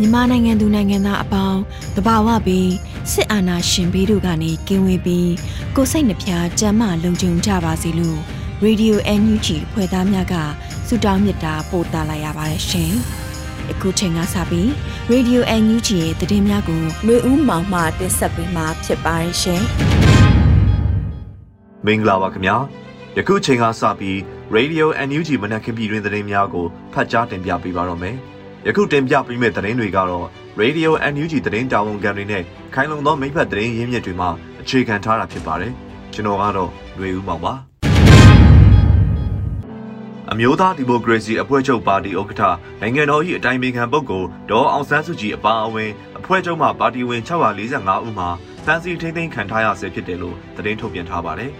မြန်မာနိုင်ငံသူနိုင်ငံသားအပေါင်းတဘာဝပြီးစစ်အာဏာရှင်ပြီးတို့ကနေကင်းဝေးပြီးကိုစိတ်နှဖျားကြမ်းမှလုံခြုံကြပါစေလို့ Radio NUG ဖွဲ့သားများကဆုတောင်းမေတ္တာပို့သလာရပါတယ်ရှင်။အခုချိန်ကစပြီး Radio NUG ရဲ့သတင်းများကိုနှွေဦးမောင်မှတင်ဆက်ပေးမှာဖြစ်ပါတယ်ရှင်။မင်္ဂလာပါခင်ဗျာ။ယခုချိန်ကစပြီး Radio NUG မနက်ခင်းပြည်တွင်သတင်းများကိုဖတ်ကြားတင်ပြပေးပါတော့မယ်။ ယခုတင်ပြပေးမယ့်သတင်းတွေကတော့ Radio NUG သတင်းတာဝန်ခံတွေနဲ့ခိုင်လုံသောမိဖက်သတင်းရင်းမြစ်တွေမှာအခြေခံထားတာဖြစ်ပါတယ်။ကျွန်တော်ကတော့ຫນွေဦးမောင်ပါ။အမျိုးသားဒီမိုကရေစီအဖွဲ့ချုပ်ပါတီဥက္ကဋ္ဌနိုင်ငံတော်၏အတိုင်ပင်ခံပုဂ္ဂိုလ်ဒေါ်အောင်ဆန်းစုကြည်အပါအဝင်အဖွဲ့ချုပ်မှပါတီဝင်645ဦးမှာဖမ်းဆီးထိန်းသိမ်းခံထားရဆဲဖြစ်တယ်လို့သတင်းထုတ်ပြန်ထားပါတယ်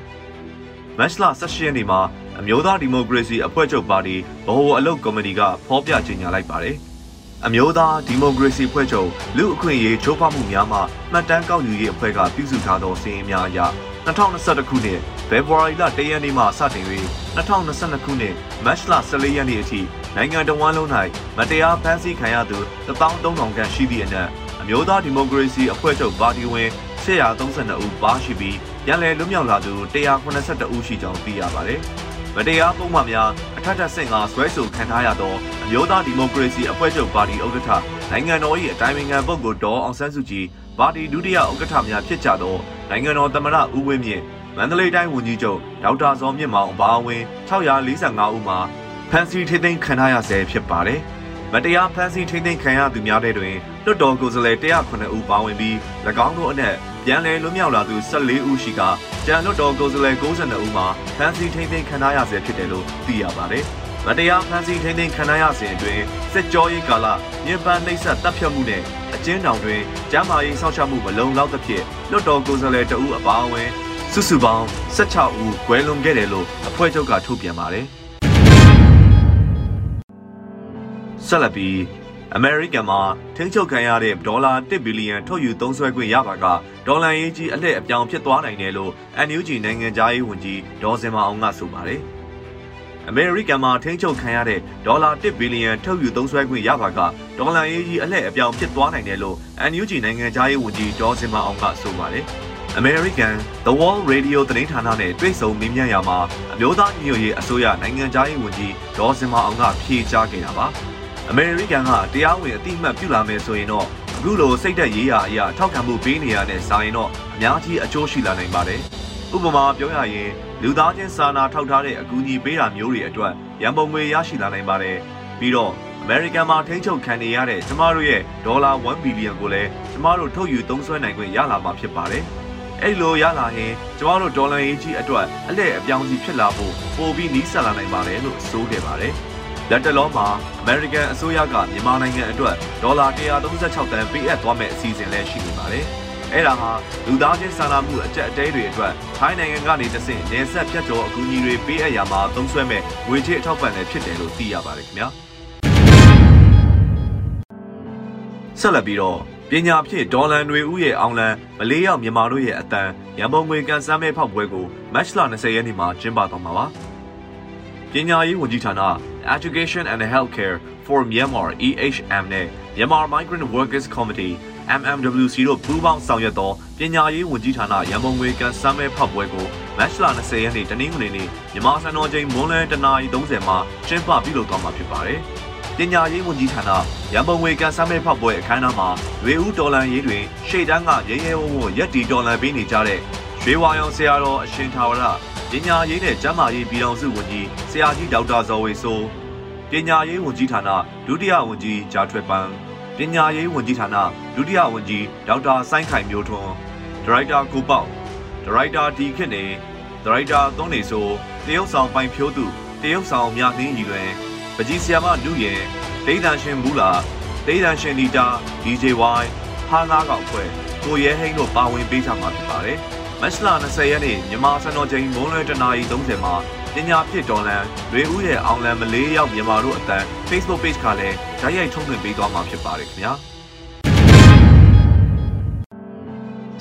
။မတ်လ18ရက်နေ့မှာအမျိုးသားဒီမိုကရေစီအဖွဲ့ချုပ်ပါတီဗဟိုအလုပ်ကော်မတီကဖော်ပြကြေညာလိုက်ပါတယ်။ အမျိုးသားဒီမိုကရေစီဖွဲ့ချုပ်လူအခွင့်အရေးချိုးဖောက်မှုများမှမှတ်တမ်းကောက်ယူရေးအဖွဲ့ကပြုစုထားသောစီးရင်များအရ2021ခုနှစ်ဖေဖော်ဝါရီလ1ရက်နေ့မှစတင်၍2022ခုနှစ်မတ်လ14ရက်နေ့အထိနိုင်ငံတော်ဝန်လုံး၌မတရားဖမ်းဆီးခံရသူ13000ခန့်ရှိသည့်အနက်အမျိုးသားဒီမိုကရေစီအဖွဲ့ချုပ်ပါတီဝင်132ဦးပါရှိပြီးရန်လည်လွတ်မြောက်လာသူ182ဦးရှိကြောင်းသိရပါသည်။ မတရားပုံမှန်များအထက်ထက်ဆင့်ကဆွဲဆိုခံထားရသောအမျိုးသားဒီမိုကရေစီအဖွဲ့ချုပ်ပါတီဥက္ကဋ္ဌနိုင်ငံတော်၏အတိုင်ပင်ခံပုဂ္ဂိုလ်ဒေါ်အောင်ဆန်းစုကြည်ပါတီဒုတိယဥက္ကဋ္ဌများဖြစ်ကြသောနိုင်ငံတော်သမ္မတဦးဝင်းမြင့်မန္တလေးတိုင်းဝန်ကြီးချုပ်ဒေါက်တာဇော်မြင့်မောင်အပါအဝင်645ဦးမှာဖမ်းဆီးထိသိမ်းခံထားရဆဲဖြစ်ပါတယ်။မတရားဖမ်းဆီးထိန်းသိမ်းခံရသူများတဲ့တွင်လွတ်တော်ကိုယ်စားလှယ်109ဦးပါဝင်ပြီး၎င်းတို့အနက် ပြန်လည်လွတ်မြောက်လာသူ14ဦးရှိကကြံလွတ်တော်ကိုယ်စားလှယ်92ဦးမှာဖမ်းဆီးထိန်းသိမ်းခံထားရဆဲဖြစ်တယ်လို့သိရပါတယ်။မတရားဖမ်းဆီးထိန်းသိမ်းခံရစဉ်အတွင်းစစ်ကြောရေးကာလညင်ပန်းနှိပ်စက်တပ်ဖြတ်မှုနဲ့အကျဉ်းထောင်တွင်ကျန်းမာရေးစောင့်ရှောက်မှုမလုံလောက်သဖြင့်လွတ်တော်ကိုယ်စားလှယ်တဦးအပါအဝင်စုစုပေါင်း16ဦးကွဲလွန်ခဲ့တယ်လို့အဖွဲ့ချုပ်ကထုတ်ပြန်ပါတယ်။ဆက်လက်ပြီး အမေရိကန်မှာထိန်းချုပ်ခံရတဲ့ဒေါ်လာ1ဘီလီယံထုတ်ယူသုံးစွဲခွင့်ရပါကဒေါ်လာရေးကြီးအလှည့်အပြောင်းဖြစ်သွားနိုင်တယ်လို့ NUG နိုင်ငံသားရေးဝန်ကြီးဒေါ်စင်မအောင်ကဆိုပါတယ်။အမေရိကန်မှာထိန်းချုပ်ခံရတဲ့ဒေါ်လာ1ဘီလီယံထုတ်ယူသုံးစွဲခွင့်ရပါကဒေါ်လာရေးကြီးအလှည့်အပြောင်းဖြစ်သွားနိုင်တယ်လို့ NUG နိုင်ငံသားရေးဝန်ကြီးဒေါ်စင်မအောင်ကဆိုပါတယ်။ American The Wall Radio သတင်းဌာနနဲ့တွေ့ဆုံမေးမြန်းရာမှာအမျိုးသားညီညွတ်ရေးအစိုးရနိုင်ငံသားရေးဝန်ကြီးဒေါ်စင်မအောင်ကဖြေကြားခဲ့တာပါ။ အမေရိကန်ကတရားဝင်အတိအမှတ်ပြုလာမယ်ဆိုရင်တော့အခုလိုစိတ်သက်ရေးရာအရာထောက်ခံမှုပေးနေရတဲ့စာရင်တော့အများကြီးအကျိုးရှိလာနိုင်ပါတယ်။ဥပမာပြောရရင်လူသားချင်းစာနာထောက်ထားတဲ့အကူအညီပေးတာမျိုးတွေအတွက်ရန်ပုံငွေရရှိလာနိုင်ပါတယ်။ပြီးတော့အမေရိကန်မှာထိန်းချုပ်ခံနေရတဲ့ကျမတို့ရဲ့ဒေါ်လာ1ဘီလီယံကိုလည်းကျမတို့ထုတ်ယူသုံးစွဲနိုင်ခွင့်ရလာမှာဖြစ်ပါတယ်။အဲ့လိုရလာရင်ကျမတို့ဒေါ်လာရေးကြီးအတွက်အလဲအပြောင်းစီဖြစ်လာဖို့ပိုပြီးနီးစပ်လာနိုင်ပါတယ်လို့ဆိုခဲ့ပါတယ်။ လက်တလုံးမှာအမေရိကန်အစိုးရကမြန်မာနိုင်ငံအတွက်ဒေါ်လာ136တန်ပေးအပ်သွားမယ့်အစီအစဉ်လည်းရှိနေပါတယ်။အဲဒါဟာလူသားချင်းစာနာမှုအကြက်အတဲတွေအတွက်ထိုင်းနိုင်ငံကနေတဆင့်နေဆက်ဖြတ်ကျော်အကူအညီတွေပေးအပ်ရမှာသုံးစွဲမဲ့ငွေချေးအထောက်ပံ့လည်းဖြစ်တယ်လို့သိရပါတယ်ခင်ဗျာ။ဆက်လက်ပြီးတော့ပညာဖြင့်ဒေါ်လာတွေဥရဲ့အောင်လံမလေးရောက်မြန်မာတို့ရဲ့အတန်ရန်ပုံငွေကန်ဆန်းမဲ့ဖောက်ပွဲကိုမတ်လ20ရက်နေ့မှာကျင်းပသွားမှာပါ။ ပညာရေးဝန်ကြီးဌာန Education and Healthcare for Myanmar EHM နဲ့ Myanmar Migrant Workers Committee MMWC တို့ပူးပေါင်းဆောင်ရွက်သောပညာရေးဝန်ကြီးဌာနရန်ပုံငွေကန်စမ်းမဲဖောက်ပွဲကိုမတ်လ20ရက်နေ့တနင်္ဂနွေနေ့မြန်မာစံတော်ချိန်မွန်းလယ်တနာရီ30မှာကျင်းပပြုလုပ်သွားမှာဖြစ်ပါတယ်။ပညာရေးဝန်ကြီးဌာနရန်ပုံငွေကန်စမ်းမဲဖောက်ပွဲအခမ်းအနားမှာရွေဦးတော်လန်ရေးတွင်ရှေ့တန်းကရဲရဲဝံ့ဝံ့ရက်တီတော်လန်ပေးနေကြတဲ့ရွှေဝါရောင်ဆရာတော်အရှင်သာဝရ ပညာရေးနဲ့ကျန်းမာရေးပြည်တော်စုဝန်ကြီးဆရာကြီးဒေါက်တာဇော်ဝေဆိုးပညာရေးဝန်ကြီးဌာနဒုတိယဝန်ကြီးဂျာထွေပန်းပညာရေးဝန်ကြီးဌာနဒုတိယဝန်ကြီးဒေါက်တာစိုင်းခိုင်မျိုးထွန်းဒါရိုက်တာကိုပေါ့ဒါရိုက်တာဒီခေတ်နေဒါရိုက်တာသွန်းနေဆိုတရုတ်ဆောင်ပိုင်ဖြိုးသူတရုတ်ဆောင်မြနှင်းကြီးတွင်ပကြီးဆီယာမနုရင်ဒိဋ္ဌာရှင်မူလာဒိဋ္ဌာရှင်နီတာ DJY ဟာငါးကောင်ဖွဲ့ကိုရဲဟိန်းတို့ပါဝင်ပေးချမှာဖြစ်ပါတယ် မတ်လ20ရက်နေ့မြန်မာစံတော်ချိန်မိုးလွယ်တနာရီ30မှာပညာဖြစ်တော်လန်ရွေဦးရဲ့အောင်လန်မလေးရောက်မြန်မာတို့အတန်း Facebook Page ကလည်းဓာတ်ရိုက်ထုံးလွှင့်ပေးသွားမှာဖြစ်ပါတယ်ခင်ဗျာ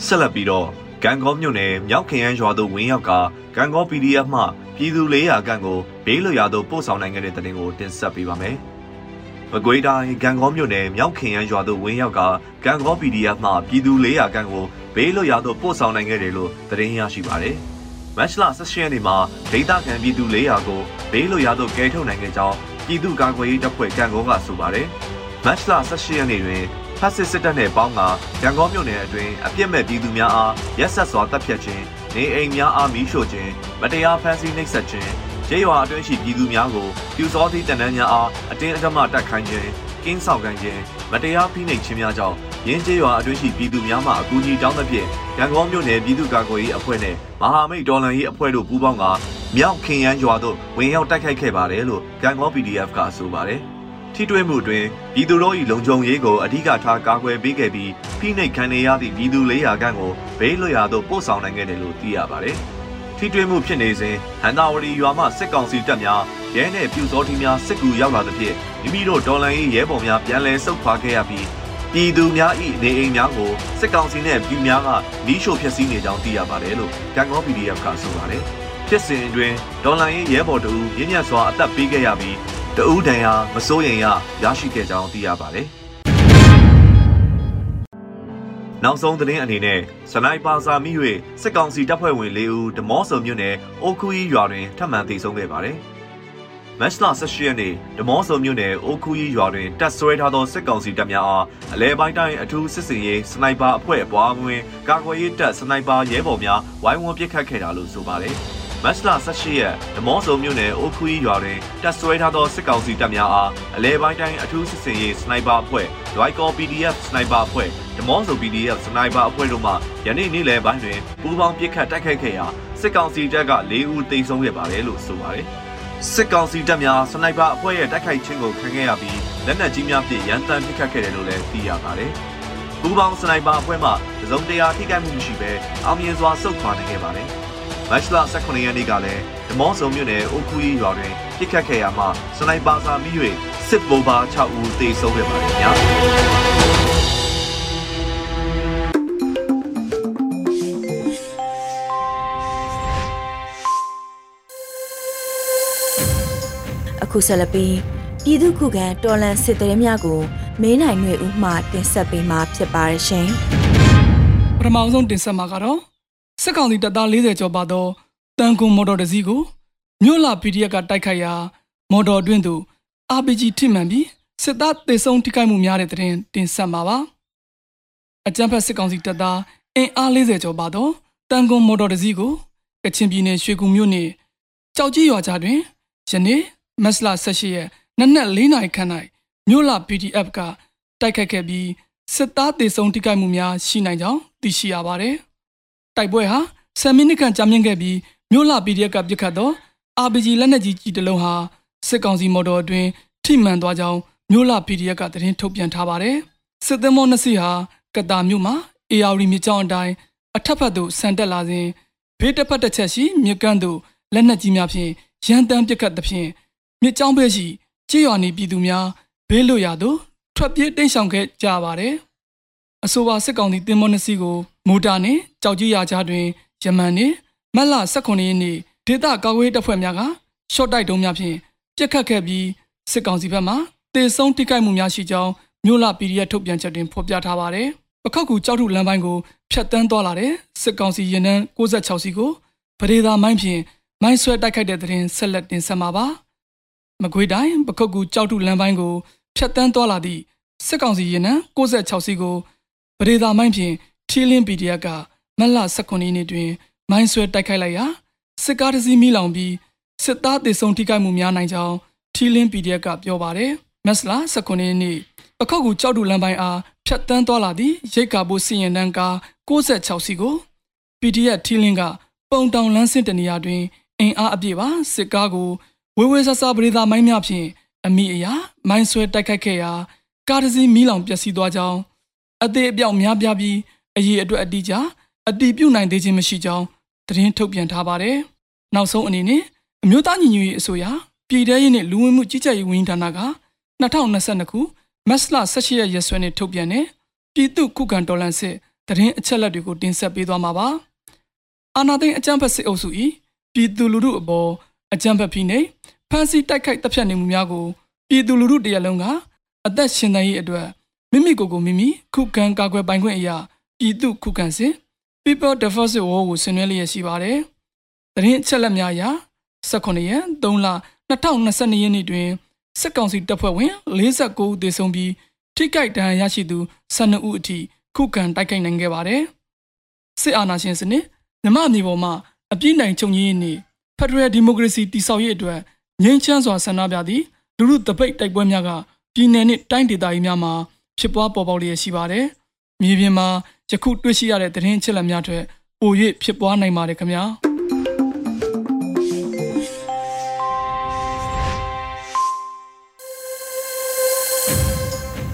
ဆက်လက်ပြီးတော့ကံကောမြို့နယ်မြောက်ခင်ရန်ရွာသို့ဝင်ရောက်ကကံကော PDF မှပြည်သူ400ခန့်ကိုဘေးလွရာသို့ပို့ဆောင်နိုင်ခဲ့တဲ့တဲ့တင်ကိုတင်ဆက်ပေးပါမယ်။မကွေးတိုင်းကံကောမြို့နယ်မြောက်ခင်ရန်ရွာသို့ဝင်ရောက်ကကံကော PDF မှပြည်သူ400ခန့်ကို ဘေးလွရာသို့ပို့ဆောင်နိုင်ခဲ့တယ်လို့သတင်းရရှိပါတယ်။မတ်လ16ရက်နေ့မှာဒေသခံပြည်သူ400ကိုဘေးလွရာသို့ကယ်ထုတ်နိုင်ခဲ့ကြောင်းပြည်သူ့ကာကွယ်ရေးတပ်ဖွဲ့ကံကောကဆိုပါတယ်။မတ်လ16ရက်နေ့တွင်ဖက်စစ်စစ်တပ်နဲ့ပေါင်းကရန်ကုန်မြို့နယ်အတွင်းအပြစ်မဲ့ပြည်သူများအားရက်ဆက်စွာတပ်ဖြတ်ခြင်းနေအိမ်များအားမီးရှို့ခြင်းမတရားဖမ်းဆီးနှိပ်စက်ခြင်းရဲရွာအတွင်းရှိပြည်သူများကိုပြူစောသည့်တန်တန်းများအားအတင်းအဓမ္မတိုက်ခိုင်းခြင်းကင်းဆောင်ခိုင်းခြင်းမတရားဖိနှိပ်ခြင်းများကြောင့် ရင်းကျေးရွာအတွင်းရှိပြည်သူများမှအကူအညီတောင်းသဖြင့်ရန်ကုန်မြို့နယ်ပြည်သူ့ကာကွယ်ရေးအဖွဲ့နဲ့မဟာမိတ်တော်လှန်ရေးအဖွဲ့တို့ပူးပေါင်းကမြောက်ခင်ရန်ရွာသို့ဝင်ရောက်တိုက်ခိုက်ခဲ့ပါတယ်လို့ကံကော PDF ကဆိုပါတယ်။ထိတွေ့မှုတွင်ပြည်သူတို့၏လုံခြုံရေးကိုအဓိကထားကာကွယ်ပေးခဲ့ပြီးဖိနှိပ်ခံနေရသည့်ပြည်သူ400ခန့်ကိုဘေးလွတ်ရာသို့ပို့ဆောင်နိုင်ခဲ့တယ်လို့သိရပါတယ်။ထိတွေ့မှုဖြစ်နေစဉ်ဟန်သာဝတီရွာမှစစ်ကောင်စီတပ်များရဲနဲ့ပြူစောထီးများစစ်ကူရောက်လာသဖြင့်မိမိတို့ဒေါ်လန်ရေးရဲဘော်များပြန်လည်ဆုတ်ခွာခဲ့ရပြီး ပြည်သူများ၏နေအိမ်များကိုစစ်ကောင်စီနဲ့ပြည်များကမီးရှို့ဖျက်ဆီးနေကြောင်းသိရပါတယ်လို့ကံကော PDF ကဆိုပါတယ်။ဖြစ်စဉ်အတွင်းဒေါ်လာရေးရဲဘော်တို့ရင်းညက်စွာအသက်ပေးခဲ့ရပြီးတဦးတန်ရာမစိုးရင်ရရရှိခဲ့ကြောင်းသိရပါတယ်။နောက်ဆုံးသတင်းအနေနဲ့စနိုက်ပါစာမိ၍စစ်ကောင်စီတပ်ဖွဲ့ဝင်၄ဦးဓမော့ဆုံမြို့နယ်အိုခူကြီးရွာတွင်ထပ်မံသေဆုံးခဲ့ပါတယ်။ မတ်လ18ရက်နေ့ဓမော့ဆုံမြို့နယ်အိုခူကြီးရွာတွင်တပ်ဆွဲထားသောစစ်ကောင်စီတပ်များအားအလဲပိုင်းတိုင်းအထူးစစ်စင်ရေးစနိုက်ပါအဖွဲ့အပွားဝင်ကာကွယ်ရေးတပ်စနိုက်ပါရဲဘော်များဝိုင်းဝန်းပစ်ခတ်ခဲ့တာလို့ဆိုပါတယ်။မတ်လ18ရက်ဓမောဆုံမြို့နယ်အိုခူကြီးရွာတွင်တပ်ဆွဲထားသောစစ်ကောင်စီတပ်များအားအလဲပိုင်းတိုင်းအထူးစစ်စင်ရေးစနိုက်ပါအဖွဲ့ Royal PDF စနိုက်ပါအဖွဲ့ဓမောဆုံ PDF စနိုက်ပါအဖွဲ့တို့မှယနေ့နေ့လယ်ပိုင်းတွင်ပူးပေါင်းပစ်ခတ်တိုက်ခိုက်ခဲ့ရာစစ်ကောင်စီတပ်က၄ဦးသေဆုံးခဲ့ပါတယ်လို့ဆိုပါတယ် စစ်ကောင်စီတပ်များစနိုက်ပါအဖွဲ့ရဲ့တိုက်ခိုက်ခြင်းကိုခံခဲ့ရပြီးလက်နက်ကြီးများဖြင့်ရန်တမ်းပစ်ခတ်ခဲ့တယ်လို့လည်းသိရပါတယ်။ပူးပေါင်းစနိုက်ပါအဖွဲ့မှသုံးတရားထိခိုက်မှုမရှိဘဲအောင်မြင်စွာဆုတ်ခွာနိုင်ခဲ့ပါတယ်။မတ်လ18ရက်နေ့ကလည်းဓမောဆုံမြို့နယ်အိုခူကြီးရွာတွင်ပြစ်ခတ်ခဲ့ရမှစနိုက်ပါစာမိ၍စစ်ဗိုလ်ပါ6ဦးသေဆုံးခဲ့ပါတယ်ညာ အခုဆက်လက်ပြီးပြည်သူခုခံတော်လန်စစ်တရေများကိုမင်းနိုင်ွေဦးမှတင်ဆက်ပေးမှာဖြစ်ပါရရှင်ပထမဆုံးတင်ဆက်မှာကတော့စစ်ကောင်စီတပ်သား40ကျော်ပါသောတန်ကွန်မော်တော်တစ်စီးကိုမြို့လာ PDF ကတိုက်ခိုက်ရာ မော်တော်အတွင်းသို့ RPG ထိမှန်ပြီးစစ်သားသေဆုံးထိခိုက်မှုများတဲ့တဲ့တင်တင်ဆက်မှာပါအကြမ်းဖက်စစ်ကောင်စီတပ်သားအင်အား40ကျော်ပါသောတန်ကွန်မော်တော်တစ်စီးကိုကချင်ပြည်နယ်ရွှေကူမြို့နယ်ကြောက်ကြီးရွာကြားတွင်ယနေ့ မက်စလာ18ရက်နက်နက်၄နာရီခန့်၌မြို့လာ PDF ကတိုက်ခိုက်ခဲ့ပြီးစစ်သားသေဆုံးထိခိုက်မှုများရှိနိုင်ကြောင်းသိရှိရပါတယ်တိုက်ပွဲဟာ10မိနစ်ခန့်ကြာမြင့်ခဲ့ပြီးမြို့လာ PDF ကပြစ်ခတ်သော RPG လက်နက်ကြီးကြီးတစ်လုံးဟာစစ်ကောင်စီမော်တော်အတွင်းထိမှန်သွားကြောင်းမြို့လာ PDF ကသတင်းထုတ်ပြန်ထားပါတယ်။စစ်သင်္ဘောနှစ်စီးဟာကတာမြို့မှာ AR မြစ်ကြောင်းအတိုင်းအထက်ဘက်သို့ဆန်တက်လာစဉ်ဘေးတစ်ဖက်တစ်ချက်ရှိမြစ်ကမ်းသို့လက်နက်ကြီးများဖြင့်ရန်တမ်းပစ်ခတ်သဖြင့် မြစ်ကြောင်းဘက်ရှိကြေးရွာနေပြည်သူများဘေးလွတ်ရာသို့ထွက်ပြေးတိမ်းရှောင်ခဲ့ကြပါတယ်။အဆိုပါစစ်ကောင်စီတင်မောနှစ်စီးကိုမိုတာနှင့်ကြောက်ကြီးရာကြားတွင်ယမန်နှင့်မတ်လ18ရက်နေ့ဒေသကာကွယ်တပ်ဖွဲ့များကရှော့တိုက်တုံးများဖြင့်ပြစ်ခတ်ခဲ့ပြီးစစ်ကောင်စီဘက်မှတေဆုံးထိခိုက်မှုများရှိကြောင်းမြို့လ PDF ထုတ်ပြန်ချက်တွင်ဖော်ပြထားပါတယ်ခောက်ကူကြောက်ထုလမ်းပိုင်းကိုဖျက်တမ်းသွားလာတဲ့စစ်ကောင်စီရင်နှန်း66စီကိုပဒေသာမိုင်းဖြင့်မိုင်းဆွဲတိုက်ခိုက်တဲ့တဲ့ရင်ဆက်လက်တင်ဆက်မှာပါ မကွေးတိုင်းပခောက်ကူကြောက်ထုလမ်းပိုင်းကိုဖျက်တမ်းသွားလာသည့်စစ်ကောင်စီရင်နှန်း66စီကိုပဒေသာမိုင်းဖြင့်ထီလင်း PDF ကမက်လ19ရက်နေ့တွင် မိုင်းဆွဲတိုက်ခိုက်လိုက်ရာစစ်ကားတစ်စီးမိလောင်ပြီးစစ်သားတေဆုံထိခိုက်မှုများနိုင်ကြောင်းထီလင်း PDF ကပြောပါတယ်မက်စလာ19ရက်နေ့ပခောက်ကူကြောက်တူလမ်းပိုင်းအားဖြတ်တန်းသွားလာသည့်ရိတ်ကာဘိုစီရင်တန်းကား66စီကို PDF ထီလင်းကပုံတောင်လန်းစင်တနေရာတွင်အင်အားအပြည့်ပါစစ်ကားကို ဝေဝေဆဆပရိသာမိုင်းများဖြင့်အမိအရာ မိုင်းဆွဲတိုက်ခိုက်ခဲ့ရာကားတစ်စီးမီးလောင်ပျက်စီးသွားကြောင်းအသေးအပြောက်များပြားပြီးအရေးအတွက်အတိအကျအတိပြုတ်နိုင်သေးခြင်းမရှိကြောင်းသတင်းထုတ်ပြန်ထားပါတယ်။နောက်ဆုံးအနေနဲ့အမျိုးသားညီညွတ်ရေးအစိုးရပြည်ထရေးနှင့်လူဝင်မှုကြီးကြပ်ရေးဝန်ကြီးဌာနက2022ခုမတ်လ18ရက်ရက်စွဲနဲ့ထုတ်ပြန်တဲ့ပြည်သူ့ခုခံတော်လှန်စစ်သတင်းအချက်အလက်တွေကိုတင်ဆက်ပေးသွားမှာပါ။အာဏာသိမ်းအကြမ်းဖက်စစ်အုပ်စု၏ပြည်သူလူထုအပေါ် အကြမ်းဖက်ဖိနှိပ်ဖမ်းဆီးတိုက်ခိုက်တပ်ဖြတ်နေမှုများကိုပြည်သူလူထုတရက်လုံးကအသက်ရှင်သန်ရေးအတွက်မိမိကိုယ်ကိုမိမိခုခံကာကွယ်ပိုင်ခွင့်အရာပြည်သူခုခံစစ် People Defense War ကိုဆင်နွှဲလျက်ရှိပါတယ်။သတင်းအချက်အလက်များအရ18ရက်3လ2022ရက်နေ့တွင်စစ်ကောင်စီတပ်ဖွဲ့ဝင်49ဦးသေဆုံးပြီးထိခိုက်ဒဏ်ရာရရှိသူ12ဦးအထိခုခံတိုက်ခိုက်နိုင်ခဲ့ပါတယ်။စစ်အာဏာရှင်စနစ်မြမအမျိုးပေါ်မှာအပြည့်နိုင်ချုပ်ငြိမ်းရေး ဖက်ဒရယ်ဒီမိုကရေစီတည်ဆောက်ရေးအတွက်ငြိမ်းချမ်းစွာဆန္ဒပြသည့်လူလူတပိတ်တိုက်ပွဲများကပြည်내နှင့်တိုင်းဒေသကြီးများမှာဖြစ်ပွားပေါ်ပေါက်လျက်ရှိပါတယ်။မြေပြင်မှာယခုတွေ့ရှိရတဲ့သတင်းချက်လက်များတွေပို၍ဖြစ်ပွားနိုင်ပါတယ်ခင်ဗျာ။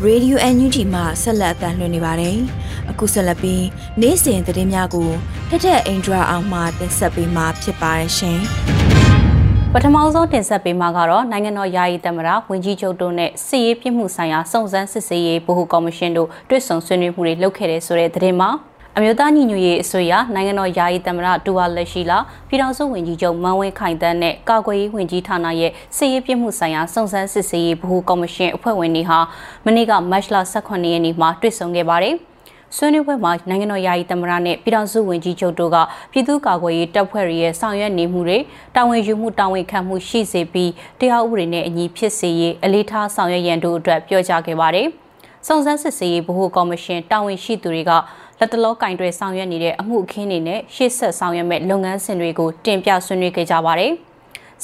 Radio NUG မှာဆက်လက်အသံလွှင့်နေပါတယ်။ အခုဆက်လက်ပြီးနေ့စဉ်သတင်းများကိုထက်ထက်အင်ဒရာအောင်မှတင်ဆက်ပေးမှာဖြစ်ပါတယ်ရှင်။ပထမဆုံးတင်ဆက်ပေးမှာကတော့နိုင်ငံတော်ယာယီသမ္မတဝန်ကြီးချုပ်တို့နဲ့စစ်ရေးပြစ်မှုဆိုင်ရာစုံစမ်းစစ်ဆေးရေးဗဟိုကော်မရှင်တို့တွေ့ဆုံဆွေးနွေးမှုတွေလုပ်ခဲ့တဲ့ဆိုတဲ့သတင်းမှာအမျိုးသားညီညွတ်ရေးအစိုးရနိုင်ငံတော်ယာယီသမ္မတဒူဝါလက်ရှိလာပြည်ထောင်စုဝန်ကြီးချုပ်မန်ဝင်းခိုင်တန်းနဲ့ကာကွယ်ရေးဝန်ကြီးဌာနရဲ့စစ်ရေးပြစ်မှုဆိုင်ရာစုံစမ်းစစ်ဆေးရေးဗဟိုကော်မရှင်အဖွဲ့ဝင်တွေဟာမနေ့ကမတ်လ18ရက်နေ့မှာတွေ့ဆုံခဲ့ပါတယ်။ ဆွေးနွေးပွဲမှာနိုင်ငံတော်ယာယီသမ္မတနဲ့ပြည်ထောင်စုဝန်ကြီးချုပ်တို့ကပြည်သူ့ကာကွယ်ရေးတပ်ဖွဲ့ရဲ့ဆောင်ရွက်နေမှုတွေတာဝန်ယူမှုတာဝန်ခံမှုရှိစေပြီးတရားဥပဒေနဲ့အညီဖြစ်စေရေးအလေးထားဆောင်ရွက်ရန်တို့အတွက်ပြောကြားခဲ့ပါတယ်။စုံစမ်းစစ်ဆေးရေးဗဟိုကော်မရှင်တာဝန်ရှိသူတွေကလက်တလောကင်တွယ်ဆောင်ရွက်နေတဲ့အမှုအခင်းတွေနဲ့ရှေ့ဆက်ဆောင်ရွက်မဲ့လုပ်ငန်းစဉ်တွေကိုတင်ပြဆွေးနွေးခဲ့ကြပါတယ်။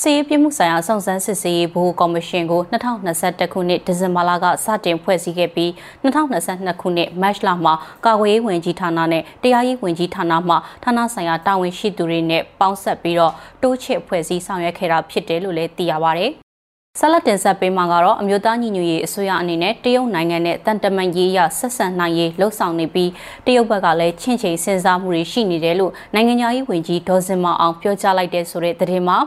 စီးရေးပြမှုဆိုင်ရာစုံစမ်းစစ်ဆေးရေးဘိုးကော်မရှင်ကို2021ခုနှစ်ဒီဇင်ဘာလကစတင်ဖွဲ့စည်းခဲ့ပြီး2022ခုနှစ်မတ်လမှာကာကွယ်ရေးဝန်ကြီးဌာနနဲ့တရားရေးဝန်ကြီးဌာနမှဌာနဆိုင်ရာတာဝန်ရှိသူတွေနဲ့ပေါင်းဆက်ပြီးတော့တိုးချဲ့ဖွဲ့စည်းဆောင်ရွက်ခဲ့တာဖြစ်တယ်လို့လည်းသိရပါဗျ။ဆက်လက်တင်ဆက်ပေးမှာကတော့အမျိုးသားညီညွတ်ရေးအစိုးရအနေနဲ့တရုတ်နိုင်ငံနဲ့တန်တမန်ရေးရဆက်ဆံနိုင်ရေးလှုံ့ဆော်နေပြီးတရုတ်ဘက်ကလည်းချင့်ချိန်စဉ်းစားမှုတွေရှိနေတယ်လို့နိုင်ငံရေးဝန်ကြီးဒေါ်စင်မအောင်ပြောကြားလိုက်တဲ့ဆိုတဲ့သတင်းမှာ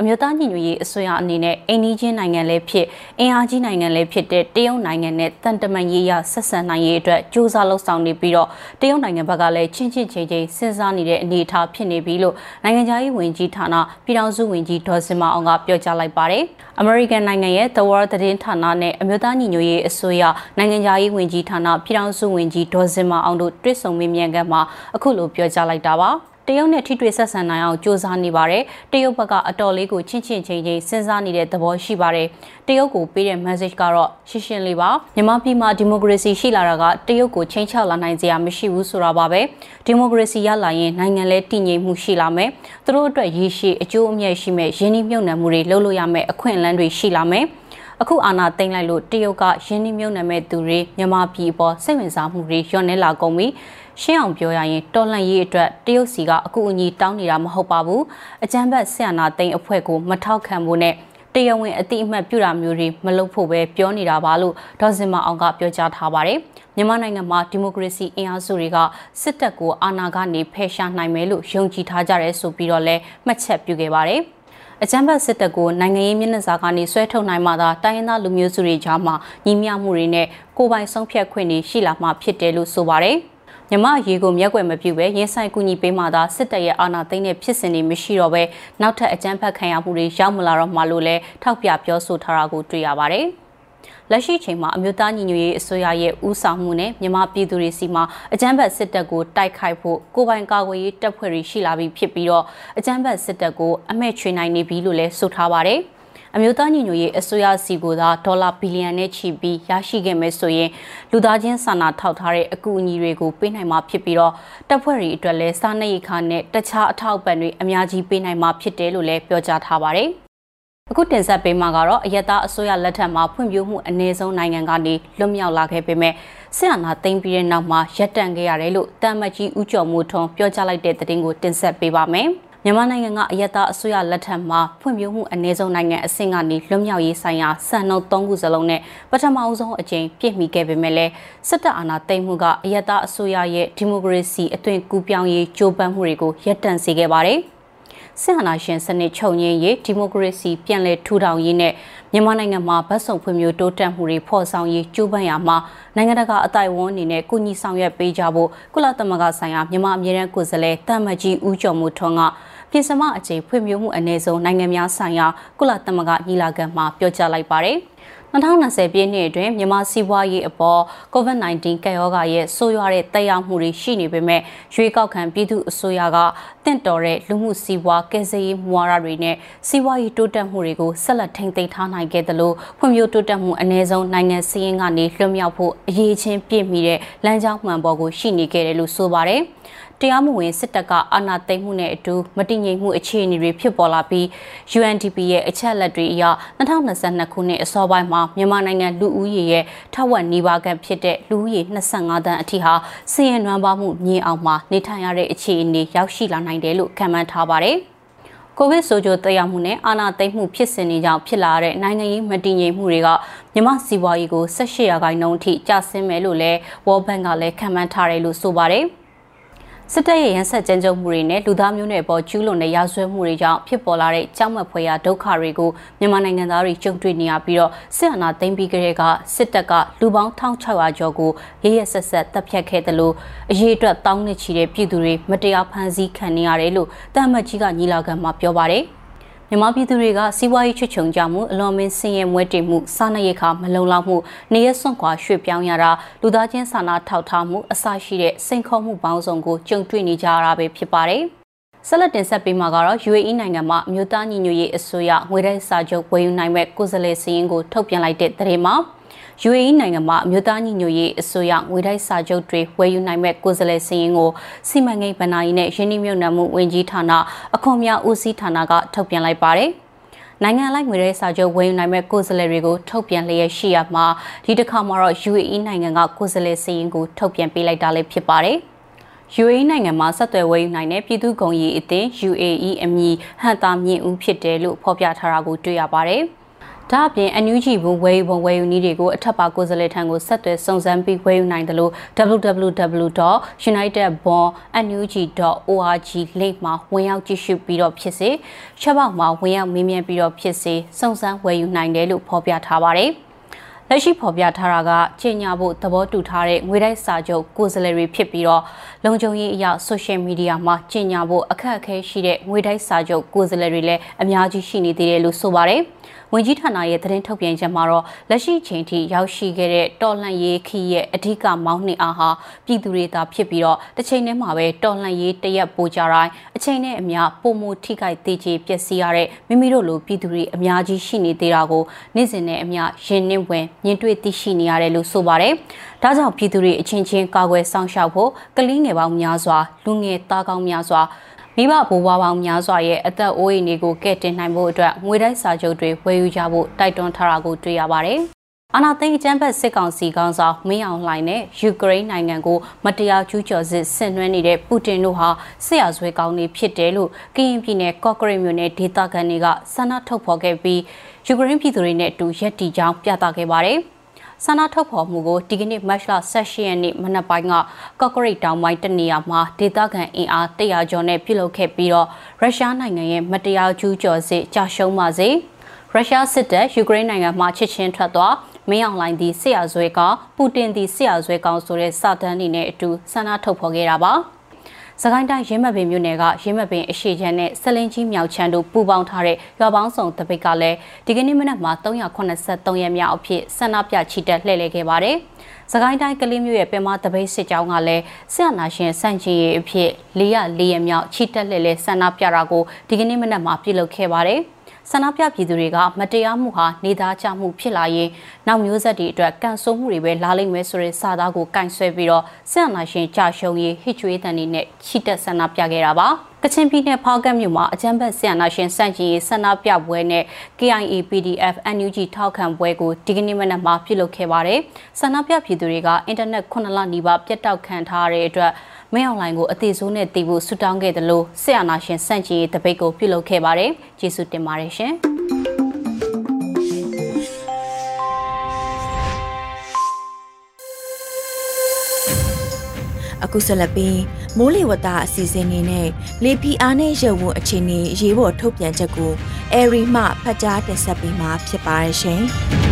အမျိုးသားညီညွတ်ရေးအစိုးရအနေနဲ့အိန္ဒိချင်းနိုင်ငံလည်းဖြစ်အင်အားကြီးနိုင်ငံလည်းဖြစ်တဲ့တရုတ်နိုင်ငံနဲ့တန်တမန်ရေးရဆက်ဆံနိုင်ရေးအတွက်ကြိုးစားလှုပ်ဆောင်နေပြီးတော့တရုတ်နိုင်ငံဘက်ကလည်းချင်းချင်းချင်းချင်းစဉ်းစားနေတဲ့အနေအထားဖြစ်နေပြီလို့နိုင်ငံခြားရေးဝန်ကြီးဌာနပြည်ထောင်စုဝန်ကြီးဒေါ်စင်မအောင်ကပြောကြားလိုက်ပါတယ်။ American နိုင်ငံရဲ့ The World သတင်းဌာနနဲ့အမျိုးသားညီညွတ်ရေးအစိုးရနိုင်ငံခြားရေးဝန်ကြီးဌာနပြည်ထောင်စုဝန်ကြီးဒေါ်စင်မအောင်တို့တွေ့ဆုံမေးမြန်းခန်းမှာအခုလိုပြောကြားလိုက်တာပါ။ တရုတ်နဲ့ထိတွေ့ဆက်ဆံနိုင်အောင်ကြိုးစားနေပါတယ်။တရုတ်ဘက်ကအတော်လေးကိုချင်းချင်းချင်းချင်းစဉ်းစားနေတဲ့သဘောရှိပါတယ်။တရုတ်ကိုပေးတဲ့ message ကတော့ရှင်းရှင်းလေးပါ။မြန်မာပြည်မှာဒီမိုကရေစီရှိလာတာကတရုတ်ကိုချင်းချလာနိုင်စရာမရှိဘူးဆိုတာပါပဲ။ဒီမိုကရေစီရလာရင်နိုင်ငံလဲတည်ငြိမ်မှုရှိလာမယ်။သူတို့အတွက်ရည်ရှိအကျိုးအမြတ်ရှိမဲ့ရင်းနှီးမြှုပ်နှံမှုတွေလုပ်လို့ရမယ့်အခွင့်အလမ်းတွေရှိလာမယ်။ အခုအာဏာသိမ်းလိုက်လို့တရုတ်ကရင်းနှီးမြှုပ်နှံမဲ့သူတွေမြန်မာပြည်ပေါ်စိတ်ဝင်စားမှုတွေညှော့နေလာကုန်ပြီရှင်းအောင်ပြောရရင်တော်လှန်ရေးအတွက်တရုတ်စီကအကူအညီတောင်းနေတာမဟုတ်ပါဘူးအကြမ်းဖက်ဆရာနာသိန်းအဖွဲ့ကိုမထောက်ခံဖို့နဲ့တရားဝင်အတိအမှတ်ပြုတာမျိုးတွေမလုပ်ဖို့ပဲပြောနေတာပါလို့ဒေါ်စင်မအောင်ကပြောကြားထားပါတယ်မြန်မာနိုင်ငံမှာဒီမိုကရေစီအင်အားစုတွေကစစ်တပ်ကိုအာဏာကနေဖယ်ရှားနိုင်မယ်လို့ယုံကြည်ထားကြရဲဆိုပြီးတော့လည်းမှတ်ချက်ပြုခဲ့ပါတယ် အကြမ်းဖက်စစ်တပ်ကိုနိုင်ငံရေးမျက်နှာစာကနေဆွဲထုတ်နိုင်မှသာတိုင်းရင်းသားလူမျိုးစုတွေကြားမှာညီမျှမှုတွေနဲ့ကိုယ်ပိုင်ဆုံးဖြတ်ခွင့်တွေရှိလာမှဖြစ်တယ်လို့ဆိုပါတယ်။မြမရေကိုမျက်ွယ်မပြုပဲရင်ဆိုင်ကူညီပေးမှသာစစ်တပ်ရဲ့အာဏာသိမ်းတဲ့ဖြစ်စဉ်တွေမရှိတော့ပဲနောက်ထပ်အကြမ်းဖက်ခံရမှုတွေရောက်မလာတော့မှလို့လဲထောက်ပြပြောဆိုထားတာကိုတွေ့ရပါတယ်။ လက်ရှိချိန်မှာအမျိုးသားညီညွတ်ရေးအစိုးရရဲ့ဦးဆောင်မှုနဲ့မြန်မာပြည်သူတွေစီမှာအကြမ်းဖက်စစ်တပ်ကိုတိုက်ခိုက်ဖို့ကိုပိုင်ကာကွယ်ရေးတပ်ဖွဲ့တွေရှိလာပြီးဖြစ်ပြီးတော့အကြမ်းဖက်စစ်တပ်ကိုအမဲချွေနိုင်နေပြီလို့လည်းဆိုထားပါတယ်။အမျိုးသားညီညွတ်ရေးအစိုးရစီကိုသာဒေါ်လာဘီလီယံနဲ့ချီပြီးရရှိခဲ့မယ်ဆိုရင်လူသားချင်းစာနာထောက်ထားတဲ့အကူအညီတွေကိုပေးနိုင်မှာဖြစ်ပြီးတော့တပ်ဖွဲ့တွေအတွက်လည်းစားနပ်ရိက္ခာနဲ့တခြားအထောက်အပံ့တွေအများကြီးပေးနိုင်မှာဖြစ်တယ်လို့လည်းပြောကြားထားပါတယ်။ အခုတင်ဆက်ပေးမှာကတော့အယက်သားအစိုးရလက်ထက်မှာဖွံ့ဖြိုးမှုအနည်းဆုံးနိုင်ငံကနေလွတ်မြောက်လာခဲ့ပေမဲ့ဆင်အနာသိမ်းပြီးတဲ့နောက်မှာရပ်တန့်ခဲ့ရတယ်လို့တမ်မကြီးဦးကျော်မိုးထွန်းပြောကြားလိုက်တဲ့သတင်းကိုတင်ဆက်ပေးပါမယ်။မြန်မာနိုင်ငံကအယက်သားအစိုးရလက်ထက်မှာဖွံ့ဖြိုးမှုအနည်းဆုံးနိုင်ငံအဆင့်ကနေလွတ်မြောက်ရေးဆိုင်ရာစံနှုန်း၃ခုစလုံးနဲ့ပထမအဆုံးအကြိမ်ပြည့်မီခဲ့ပေမဲ့လည်းစစ်တပ်အာဏာသိမ်းမှုကအယက်သားအစိုးရရဲ့ဒီမိုကရေစီအသွင်ကူးပြောင်းရေးကြိုးပမ်းမှုတွေကိုရပ်တန့်စေခဲ့ပါတယ်။ စစ်အာဏာရှင်စနစ်ချုပ်ငြိမ်းရေးဒီမိုကရေစီပြန်လည်ထူထောင်ရေးနဲ့မြန်မာနိုင်ငံမှာဗတ်စုံဖွံ့ဖြိုးတိုးတက်မှုတွေဖော်ဆောင်ရေးကြိုးပမ်းရာမှာနိုင်ငံတကာအတိုင်းအဝန်အနေနဲ့ကုညီဆောင်ရွက်ပေးကြဖို့ကုလသမဂ္ဂဆိုင်ရာမြန်မာအမြဲတမ်းကိုယ်စားလှယ်တမ္မကြီးဦးကျော်မိုးထွန်းကပြင်ဆမအကြိမ်ဖွံ့ဖြိုးမှုအ ਨੇ ဆုံးနိုင်ငံများဆိုင်ရာကုလသမဂ္ဂညီလာခံမှာပြောကြားလိုက်ပါတယ်။ 2020ပြည့်နှစ်အတွင်းမြန်မာစီးပွားရေးအပေါ် COVID-19 ကပ်ရောဂါရဲ့ဆိုးရွားတဲ့တက်ရောက်မှုတွေရှိနေပေမဲ့ရွေးကောက်ခံပြည်သူအစိုးရကတင့်တော်တဲ့လူမှုစီးပွားကယ်ဆယ်ရေးမူဝါဒတွေနဲ့စီးပွားရေးတိုးတက်မှုတွေကိုဆက်လက်ထိန်းသိမ်းထားနိုင်ခဲ့သလိုဖွံ့ဖြိုးတိုးတက်မှုအ ਨੇ ဆုံးနိုင်ငံစည်းရင်းကနေလွတ်မြောက်ဖို့အရေးချင်းပြည့်မီတဲ့လမ်းကြောင်းမှန်ပေါ်ကိုရှိနေခဲ့တယ်လို့ဆိုပါတယ်။ တရားမဝင်စစ်တပ်ကအာဏာသိမ်းမှုနဲ့အတူမတည်ငြိမ်မှုအခြေအနေတွေဖြစ်ပေါ်လာပြီး UNDP ရဲ့အချက်အလက်တွေအရ2022ခုနှစ်အစောပိုင်းမှာမြန်မာနိုင်ငံလူဦးရေရဲ့ထက်ဝက်နီးပါးခန့်ဖြစ်တဲ့လူဦးရေ25သန်းအထိဟာစီးရင်နွမ်းပါမှုမြင်အောင်မှာနေထိုင်ရတဲ့အခြေအနေရောက်ရှိလာနိုင်တယ်လို့ခန့်မှန်းထားပါတယ်။ကိုဗစ်ဆိုးကျိုးတက်ရောက်မှုနဲ့အာဏာသိမ်းမှုဖြစ်စဉ်တွေကြောင့်ဖြစ်လာတဲ့နိုင်ငံရေးမတည်ငြိမ်မှုတွေကမြန်မာစီးပွားရေးကို18ရာခိုင်နှုန်းအထိကျဆင်းမယ်လို့လည်း World Bank ကလည်းခန့်မှန်းထားတယ်လို့ဆိုပါတယ်။ စစ်တပ်ရဲ့ရန်ဆက်ကြမ်းကြုတ်မှုတွေနဲ့လူသားမျိုးနွယ်ပေါ်ကျူးလွန်တဲ့ရာဇဝတ်မှုတွေကြောင့်ဖြစ်ပေါ်လာတဲ့ကြောက်မက်ဖွယ်ရာဒုက္ခတွေကိုမြန်မာနိုင်ငံသားတွေကြုံတွေ့နေရပြီးတော့စစ်အာဏာသိမ်းပြီးကလေးကစစ်တပ်ကလူပေါင်း1600ကျော်ကိုရရဆက်ဆက်တပ်ဖြတ်ခဲ့တယ်လို့အရေးအတွက်တောင်းနေချီတဲ့ပြည်သူတွေမတရားဖမ်းဆီးခံနေရတယ်လို့တမ္မတ်ကြီးကညီလာခံမှာပြောပါတယ်။ မြန်မာပြည်သူတွေကစီးပွားရေးချွတ်ချုံကြမှုအလွန်မင်းဆင်းရဲမွဲတေမှုစားနပ်ရိက္ခာမလုံလောက်မှုနေရစွန့်ခွာရွှေ့ပြောင်းရတာလူသားချင်းစာနာထောက်ထားမှုအစရှိတဲ့စိန်ခေါ်မှုပေါင်းစုံကိုကြုံတွေ့နေကြရတာပဲဖြစ်ပါတယ်။ဆက်လက်တင်ဆက်ပေးမှာကတော့ UAE နိုင်ငံမှာအမျိုးသားညီညွတ်ရေးအစိုးရငွေတိုက်စာချုပ်ဝယ်ယူနိုင်မဲ့ကိုယ်စားလှယ်စီးရင်ကိုထုတ်ပြန်လိုက်တဲ့သတင်းမှာ UAE နိုင်ငံမှာအမျိုးသားညီညွတ်ရေးအစိုးရငွေတိုက်စာချုပ်တွေဝယ်ယူနိုင်မဲ့ကိုယ်စားလှယ်စီးရင်ကိုစီမံကိန်းဗဏ္ဍာရေးနဲ့ရင်းနှီးမြှုပ်နှံမှုဝန်ကြီးဌာနအခွန်များဦးစီးဌာနကထုတ်ပြန်လိုက်ပါတယ်။နိုင်ငံလိုက်ငွေရဲစာချုပ်ဝယ်ယူနိုင်မဲ့ကိုယ်စားလှယ်တွေကိုထုတ်ပြန်လျက်ရှိရမှာဒီတစ်ခါမှာတော့ UAE နိုင်ငံကကိုယ်စားလှယ်စီရင်ကိုထုတ်ပြန်ပေးလိုက်တာလည်းဖြစ်ပါတယ်။ UAE နိုင်ငံမှာဆက်သွယ်ဝယ်ယူနိုင်တဲ့ပြည်သူ့ဂုံရီအသင်း UAE အမည်ဟန်တာမြင့်ဦးဖြစ်တယ်လို့ဖော်ပြထားတာကိုတွေ့ရပါတယ်။ ဒါအပြင် NUG ဘုံဝယ်ယူပုံဝယ်ယူနည်းတွေကိုအထက်ပါကိုယ်စားလှယ်ထံကိုဆက်သွယ်စုံစမ်းပြီးဝယ်ယူနိုင်တယ်လို့ www.unitedbond.nug.org link မှာဝင်ရောက်ကြည့်ရှုပြီးတော့ဖြစ်စေချက်ပေါက်မှာဝင်ရောက်မေးမြန်းပြီးတော့ဖြစ်စေစုံစမ်းဝယ်ယူနိုင်တယ်လို့ဖော်ပြထားပါတယ်။လက်ရှိဖော်ပြထားတာကချိန်ညာဖို့သဘောတူထားတဲ့ငွေတိုက်စာချုပ်ကိုယ်စားလှယ်တွေဖြစ်ပြီးတော့လုံခြုံရေးအရာ social media မှာချိန်ညာဖို့အခက်အခဲရှိတဲ့ငွေတိုက်စာချုပ်ကိုယ်စားလှယ်တွေလည်းအများကြီးရှိနေသေးတယ်လို့ဆိုပါတယ်။ ဝန်ကြီးဌာနရဲ့သတင်းထုတ်ပြန်ချက်မှာတော့လက်ရှိချိန်ထိရောက်ရှိခဲ့တဲ့တော်လှန်ရေးခီးရဲ့အဓိကမောင်းနှင်အားဟာပြည်သူတွေသာဖြစ်ပြီးတော့တစ်ချိန်တည်းမှာပဲတော်လှန်ရေးတရက်ပိုကြတိုင်းအချိန်နဲ့အမျှပုံမှုထိခိုက်သေးချေပျက်စီးရတဲ့မိမိတို့လိုပြည်သူတွေအများကြီးရှိနေသေးတာကိုနေ့စဉ်နဲ့အမျှရင်နှင်းဝင်မြင်တွေ့သိရှိနေရတယ်လို့ဆိုပါတယ်။ဒါကြောင့်ပြည်သူတွေအချင်းချင်းကာကွယ်ဆောင်ရှောက်ဖို့ကလေးငယ်ပေါင်းများစွာလူငယ်သားကောင်းများစွာ မိဘဘိုးဘွားပေါင်းများစွာရဲ့အသက်အိုးအိမ်တွေကိုကဲ့တင်နိုင်ဖို့အတွက်ငွေတိုက်စာချုပ်တွေဝယ်ယူကြဖို့တိုက်တွန်းထားတာကိုတွေ့ရပါတယ်။အာနာသိန်းအကြမ်းဖက်စစ်ကောင်စီကောင်ဆောင်မင်းအောင်လှိုင်နဲ့ယူကရိန်းနိုင်ငံကိုမတရားကျူးကျော်စစ်ဆင်နွှဲနေတဲ့ပူတင်တို့ဟာစစ်ရာဇဝဲကောင်းတွေဖြစ်တယ်လို့ကရင်ပြည်နယ်ကော့ကရိတ်မြို့နယ်ဒေသခံတွေကဆန္ဒထုတ်ဖော်ခဲ့ပြီးယူကရိန်းပြည်သူတွေနဲ့အတူရက်တီကြောင်းပြသခဲ့ပါတယ်။ ဆန္ဒထုတ်ဖော်မှုကိုဒီကနေ့မတ်လ18ရက်နေ့မနက်ပိုင်းကကော့ကရိတ်တောင်ပိုင်းတနေရာမှာဒေသခံအင်အား100ကျော်နဲ့ပြုလုပ်ခဲ့ပြီးတော့ရုရှားနိုင်ငံရဲ့မတရားကျူးကျော်စစ်ကြာရှုံးပါစေရုရှားစစ်တပ်ယူကရိန်းနိုင်ငံမှာချစ်ချင်းထွက်သွားမင်းအောင်လှိုင်သည်ဆရာဇွဲကောင်ပူတင်သည်ဆရာဇွဲကောင်ဆိုတဲ့စာတမ်းတွေနဲ့အတူဆန္ဒထုတ်ဖော်ခဲ့တာပါ စကိုင်းတိုင်းရင်းမပင်မြို့နယ်ကရင်းမပင်အရှိချမ်းနဲ့ဆလင်းကြီးမြောက်ချမ်းတို့ပူးပေါင်းထားတဲ့ရွာပေါင်းစုံတပိတ်ကလည်းဒီကနေ့မနက်မှာ383ရက်မြောက်အဖြစ်ဆန္ဒပြချီတက်လှည့်လည်ခဲ့ပါတယ်။စကိုင်းတိုင်းကလေးမျိုးရဲ့ပင်မတပိတ်စစ်ကြောင်းကလည်းဆရာနာရှင်စန့်ချီရဲ့အဖြစ်404ရက်မြောက်ချီတက်လှည့်လည်ဆန္ဒပြတာကိုဒီကနေ့မနက်မှာပြုလုပ်ခဲ့ပါတယ်။ ဆန္ဒပြပြည်သူတွေကမတရားမှုဟာနေသားချမှုဖြစ်လာရင်နောက်မျိုးဆက်တွေအတွက်ကန်ဆိုးမှုတွေပဲလာလိမ့်မယ်ဆိုတဲ့စာသားကိုကင်ဆယ်ပြီးတော့ဆန္ဒရှင်ကြာရှုံးရေးဟစ်ကြွေးတန်တွေနဲ့ချီတက်ဆန္ဒပြခဲ့တာပါကချင်ပြည်နယ်ဖောက်ကတ်မြို့မှာအကြမ်းဖက်ဆန္ဒရှင်စန့်ကျင်ရေးဆန္ဒပြပွဲနဲ့ KIA PDF NUG ထောက်ခံပွဲကိုဒီကနေ့မနက်မှာပြုလုပ်ခဲ့ပါတယ်။ဆန္ဒပြပြည်သူတွေကအင်တာနက်9လနီးပါးပြတ်တောက်ခံထားရတဲ့အတွက် မင်းအောင်လှိုင်ကိုအသေးစိုးနဲ့တည်ဖို့ဆူတောင်းခဲ့တယ်လို့ဆရာနာရှင်စန့်ကျင်ရေးတပိတ်ကိုပြုလုပ်ခဲ့ပါတယ်။ကျေးဇူးတင်ပါတယ်ရှင်။အခုဆက်လက်ပြီးမိုးလေဝသအစီအစဉ်နေနဲ့လေပီအားနဲ့ရုပ်ဝအခြေအနေရေးပေါ်ထုတ်ပြန်ချက်ကိုအဲရီမှဖတ်ကြားတင်ဆက်ပေးမှာဖြစ်ပါရဲ့ရှင်။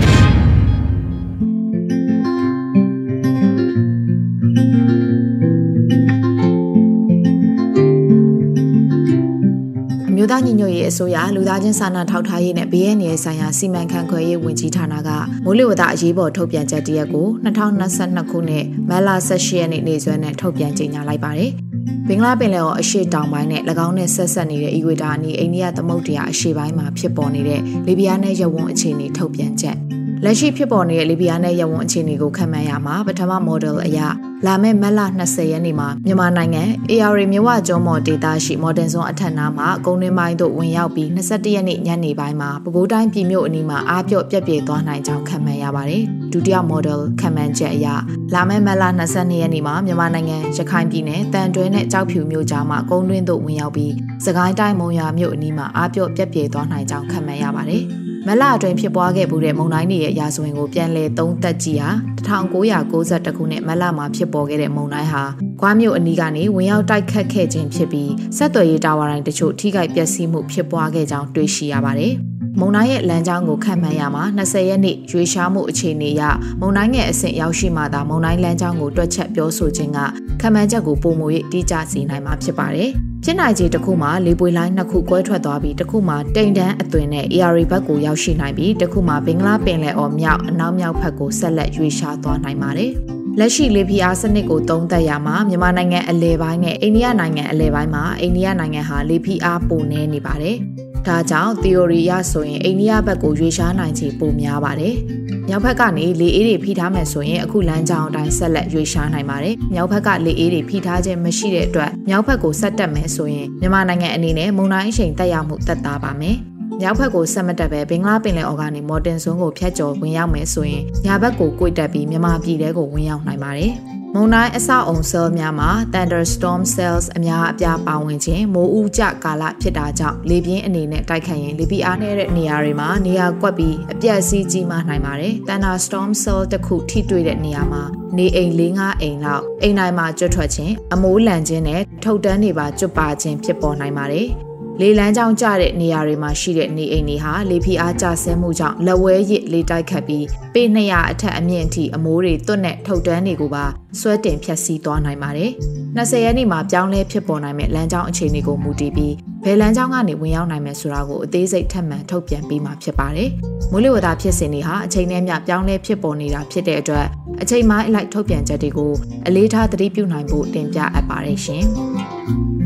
မျိုးသားညီညွတ်ရေးအစိုးရလူသားချင်းစာနာထောက်ထားရေးနဲ့ဘေးရန်နယ်ဆိုင်ရာစီမံခန့်ခွဲရေးဝန်ကြီးဌာနကမိုးလေဝသအရေးပေါ်ထုတ်ပြန်ချက်တရက်ကို2022ခုနှစ်မတ်လ18ရက်နေ့နေ့စွဲနဲ့ထုတ်ပြန်ကြေညာလိုက်ပါတယ်။ဘင်္ဂလားပင်လယ်အော်အရှေ့တောင်ပိုင်းနဲ့၎င်းနဲ့ဆက်ဆက်နေတဲ့အီကွေတာအနီးအိန္ဒိယသမုဒ္ဒရာအရှေ့ပိုင်းမှာဖြစ်ပေါ်နေတဲ့လီဘီယာနဲ့ရဝန်းအခြေအနေထုတ်ပြန်ချက်။ လက်ရှိဖြစ်ပေါ်နေတဲ့လီဘီယာနဲ့ရဝန်းအခြေအနေကိုခံမှန်းရမှာပထမ model အရလာမယ့်မတ်လ20ရက်နေ့မှာမြန်မာနိုင်ငံ AR မြဝကျွန်းမော်ဒေတာရှိမော်ဒန်ဇွန်အထက်နားမှာကုန်းတွင်းပိုင်းသို့ဝင်ရောက်ပြီး21ရက်နေ့ညနေပိုင်းမှာပဲခူးတိုင်းပြည်မြို့အနီးမှာအားပြော့ပြက်ပြေသွားနိုင်ကြောင်းခံမှန်းရပါတယ်။ဒုတိယ model ခံမှန်းချက်အရလာမယ့်မတ်လ22ရက်နေ့မှာမြန်မာနိုင်ငံရခိုင်ပြည်နယ်တန်တွဲနဲ့ကြောက်ဖြူမြို့ကြားမှာကုန်းတွင်းသို့ဝင်ရောက်ပြီးစကိုင်းတိုင်းမုံရွာမြို့အနီးမှာအားပြော့ပြက်ပြေသွားနိုင်ကြောင်းခံမှန်းရပါတယ်။ မလအတွင်းဖြစ်ပွားခဲ့မှုတဲ့မုံတိုင်းတွေရဲ့ရာဇဝင်ကိုပြန်လည်သုံးသပ်ကြည့်ဟာ1992ခုနှစ်မလမှာဖြစ်ပေါ်ခဲ့တဲ့မုံတိုင်းဟာကွားမြို့အနီးကနေဝင်ရောက်တိုက်ခတ်ခဲ့ခြင်းဖြစ်ပြီးဆက်သွယ်ရေးတာဝါတိုင်းတချို့ထိခိုက်ပျက်စီးမှုဖြစ်ပွားခဲ့ကြောင်းတွေ့ရှိရပါတယ်။ မုံတိုင်းရဲ့လမ်းကြောင်းကိုခန့်မှန်းရမှာ20ရက်နေ့ရွေရှားမှုအခြေအနေအရမုံတိုင်းရဲ့အဆင့်ရောက်ရှိမှသာမုံတိုင်းလမ်းကြောင်းကိုတွက်ချက်ပြောဆိုခြင်းကခန့်မှန်းချက်ကိုပုံမူ၍တိကျစေနိုင်မှာဖြစ်ပါတယ်။ဖြစ်နိုင်ခြေတစ်ခုမှာလေပွေလိုင်းနှစ်ခုကွဲထွက်သွားပြီးတစ်ခုမှာတိမ်တန်းအသွင်နဲ့ AR ဘက်ကိုရောက်ရှိနိုင်ပြီးတစ်ခုမှာဘင်္ဂလားပင်လယ်အော်မြောက်အနောက်မြောက်ဘက်ကိုဆက်လက်ရွေ့ရှားသွားနိုင်ပါတယ်။လက်ရှိလေပြင်းအားစနစ်ကိုသုံးသပ်ရမှာမြန်မာနိုင်ငံအလဲပိုင်းနဲ့အိန္ဒိယနိုင်ငံအလဲပိုင်းမှာအိန္ဒိယနိုင်ငံဟာလေပြင်းအားပိုနေနေပါတယ်။ ဒါကြောင့် theory ရဆိုရင်အိန္ဒိယဘက်ကိုရွေ့ရှားနိုင်ခြေပိုများပါတယ်။မြောက်ဘက်ကနေလေအေးတွေဖိထားမယ်ဆိုရင်အခုလမ်းကြောင်းအတိုင်းဆက်လက်ရွေ့ရှားနိုင်ပါတယ်။မြောက်ဘက်ကလေအေးတွေဖိထားခြင်းမရှိတဲ့အတွက်မြောက်ဘက်ကိုဆက်တက်မယ်ဆိုရင်မြန်မာနိုင်ငံအနေနဲ့မုန်တိုင်းအချိန်တက်ရောက်မှုတက်တာပါမယ်။မြောက်ဘက်ကိုဆက်မတက်ပဲဘင်္ဂလားပင်လယ်အော်ကနေမော်တင်ဆွန်းကိုဖြတ်ကျော်ဝင်ရောက်မယ်ဆိုရင်ညာဘက်ကိုကိုက်တက်ပြီးမြန်မာပြည်ထဲကိုဝင်ရောက်နိုင်ပါတယ်။ မုန်တိုင်းအဆောက်အုံ cell များမှာ thunderstorm cells အများအပြားပါဝင်ခြင်းမိုးဦးကျကာလဖြစ်တာကြောင့်လေပြင်းအနေနဲ့တိုက်ခတ်ရင်လေပြင်းအားနည်းတဲ့နေရာတွေမှာနေရာကွက်ပြီးအပြတ်စီးကြီးမှနိုင်ပါတယ်။ thunderstorm cell တစ်ခုထိတွေ့တဲ့နေရာမှာနေအိမ်၄၅အိမ်လောက်အိမ်တိုင်းမှာကျွတ်ထွက်ခြင်းအမိုးလန်ခြင်းနဲ့ထုတ်တန်းတွေပါကျွတ်ပါခြင်းဖြစ်ပေါ်နိုင်ပါတယ်။ လေလန်းကြောင်းကျတဲ့နေရာတွေမှာရှိတဲ့နေအိမ်တွေဟာလေဖိအားကျဆင်းမှုကြောင့်လက်ဝဲရစ်လေတိုက်ခတ်ပြီးပေ200အထက်အမြင့်အထိအမိုးတွေတွတ်နဲ့ထုတ်တန်းတွေကိုပါဆွဲတင်ဖျက်ဆီးသွားနိုင်ပါတယ်။20ရက်နေ့မှာပြောင်းလဲဖြစ်ပေါ်နိုင်မဲ့လမ်းကြောင်းအခြေအနေကိုမူတည်ပြီးဘယ်လမ်းကြောင်းကနေဝင်ရောက်နိုင်မယ်ဆိုတာကိုအသေးစိတ်ထပ်မံထုတ်ပြန်ပေးမှာဖြစ်ပါတယ်။မိုးလေဝသဖြစ်စဉ်တွေဟာအချိန်နဲ့မျှပြောင်းလဲဖြစ်ပေါ်နေတာဖြစ်တဲ့အတွက်အချိန်မှအလိုက်ထုတ်ပြန်ချက်တွေကိုအလေးထားသတိပြုနိုင်ဖို့တင်ပြအပ်ပါတယ်ရှင်။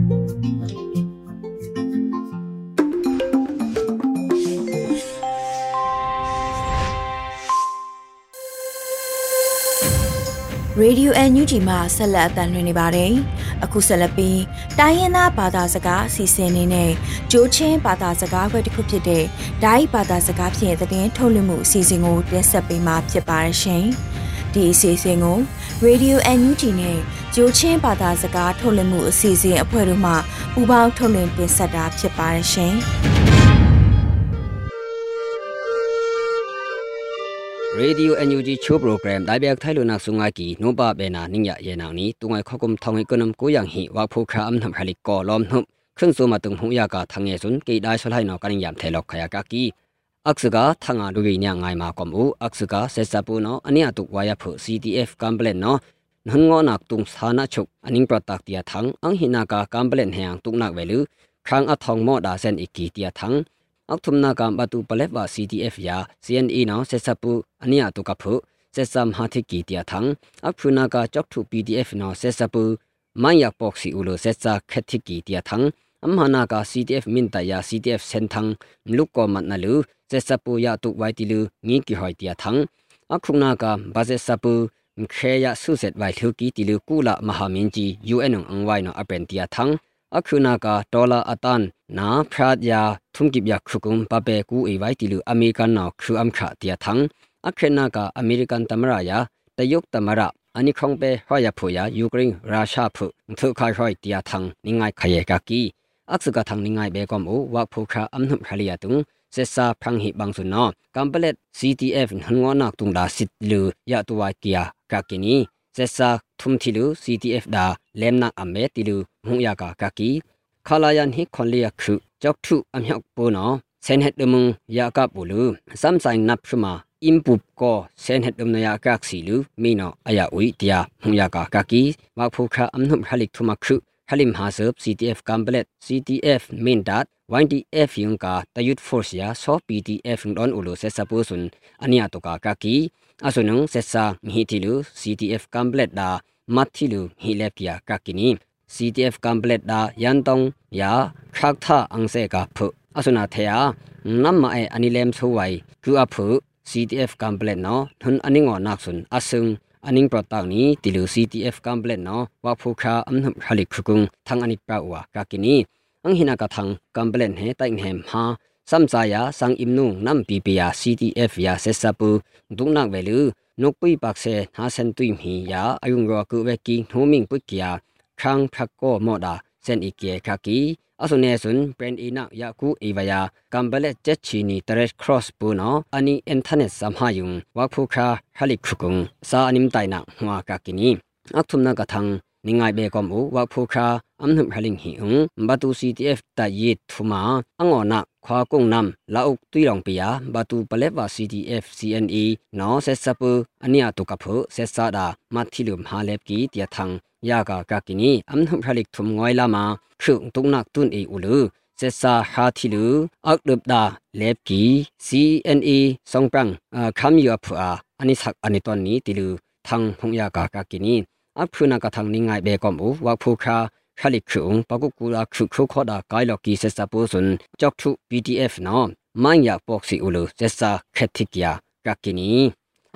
Radio NUG မှာဆက်လက်အသံလွှင့်နေပါတယ်။အခုဆက်လက်ပြီးတိုင်းရင်းသားဘာသာစကားအစီအစဉ်လေးနဲ့ဂျိုးချင်းဘာသာစကားခွဲတစ်ခုဖြစ်တဲ့ဒိုင်းဘာသာစကားဖြင့်သတင်းထုတ်လွှင့်မှုအစီအစဉ်ကိုတင်ဆက်ပေးမှာဖြစ်ပါရှင်။ဒီအစီအစဉ်ကို Radio NUG နဲ့ဂျိုးချင်းဘာသာစကားထုတ်လွှင့်မှုအစီအစဉ်အဖွဲ့တို့မှပူးပေါင်းထုတ်လွှင့်တင်ဆက်တာဖြစ်ပါရှင်။ radio NUG chu program dai bek thailu nak sunga ki no ba be na ning ya ye na ni tungai khokum thong econom ko yang hi wa phu kha am nam hali ko lom hum khung so ma tung hu ya ka thang ye sun ke dai sol hai no kan yam thailok khaya ka ki aksuga thanga du ri nya ngai ma kom u aksuga se sa pu no ania tu wa ya phu CTF complen no nan ngo nak tung sana chuk aning pratak tia thang ang hina ka kamblen hang tung nak velu khang a thong mo da sen iki tia thang ak thum na kam batu palet wa CTF ya CNE now se အောက်ထုမနာကံဘတူပလက်ပါ CTF ယာ CNE နောင်ဆက်ဆပ်ပူအနိယတုကဖုဆက်ဆမ်ဟာတိကီတယာထံအဖုနာကကြောက်ထု PDF နောင်ဆက်ဆပ်ပူမန်ယာပေါ့စီဥလိုဆက်ဆာခက်တိကီတယာထံအမဟာနာက CTF မင်တယာ CTF စန်ထံမလုကောမတ်နလူဆက်ဆပ်ပူယာတုဝိုင်တီလူငီကီဟွိုင်တယာထံအခုနာကဘာဇက်ဆပ်ပူခဲယာဆုဆက်ဝိုင်ထုကီတီလူကူလာမဟာမင်းကြီး UN အန်ဝိုင်နောအပန်တယာထံ ลูอเมริกันนอครูอัมขาเตียทังอเคนากาอเมริกันตมรายาตยุกตมระอันนี้คงเปหอยาผู้ยายูเครนราชาผู้ทุกขายหอยเตียทังนิงไงขยกากีอักษกทังนิงไงเบกอมูวักผู้คาอัมนุฮาลียตุงเซซาพังหิบังสุนอกัมเปเลต CTF หันงอนักตุงดาสิทลือยะตัวเกียกากินีเซซาทุมทิลู CTF ดาเลมนักอเมติลู ဟုံးရကာကကီခလာယန်ဟိခွန်လျက်ခုကြောက်ထုအမြောက်ပိုးနော်ဆန်ဟက်ဒမုံယာကပူလူစမ်ဆိုင်နပ်ရှမာအင်ပုပကိုဆန်ဟက်ဒမနယာကခစီလူမိနောအယဝီတယာဟုံးရကာကကီမဖုခအမနုဟလိကထမခုဟလိမဟာဆပ် CTF ကမ်ပလက် CTF main dot YDF ယုံကတယုတ် force ya so PTF ငွန်ဥလိုဆက်စပုစွန်အနိယတကကကီအဆုနုံဆက်စာမိတီလူ CTF ကမ်ပလက်ဒါမတ်တီလူဟီလက်ပြကကီနီ CTF complete da yan tong ya khak tha ang se ka phu asuna theya nam ma e anilem chhuwai ku a phu CTF complete no thun aningo nak sun asung aning protak ni tilu CTF complete no wa phu kha amnhum halik khukung thang anik pra wa ka kini ang hina ka thang complete he tai hem ha samsaya sang imnu nam ppya CTF ya sesapu dungnak velu nokpui pakse ha sen tui mi ya ayung ro ku ve ki thoming pu kya khang phak ko mo da sen ikye khaki asune sun brand ina ya ku evaya kambale chechini teret cross pu no ani internet samha yung wa phu kha halik khukung sa anim taina hwa ka kini akthumna ka thang ningai be kom u wa phu kha amnum haling hi ung batu ctf ta yi thuma angona khwa kong nam la uk tui rong pia batu palewa ctf cne no se sapu ania to ka phu se sa da mathilum ha lep ki tia thang ya ga ka kini amnum halik thum ngoi lama khung tung nak tun e ulu เซซาฮาทิลูอักดบดาเลบกี CNA สองปรังคำยูอัพอาอันนี้สักอันนี้ตอนนี้ติลูทางพงยากากากินีอัพพูนากะทางนิงไงเบกอมอูวักพูคาခလိခုံပကုကူလာခုခုခေါ်တာကိုင်လော်ကီဆက်စပိုးစွန်ကြောက်ထု PDF နော်မန်ယာပေါ့စီဦးလို့ဆက်စာခက်တိကယာကကီနီ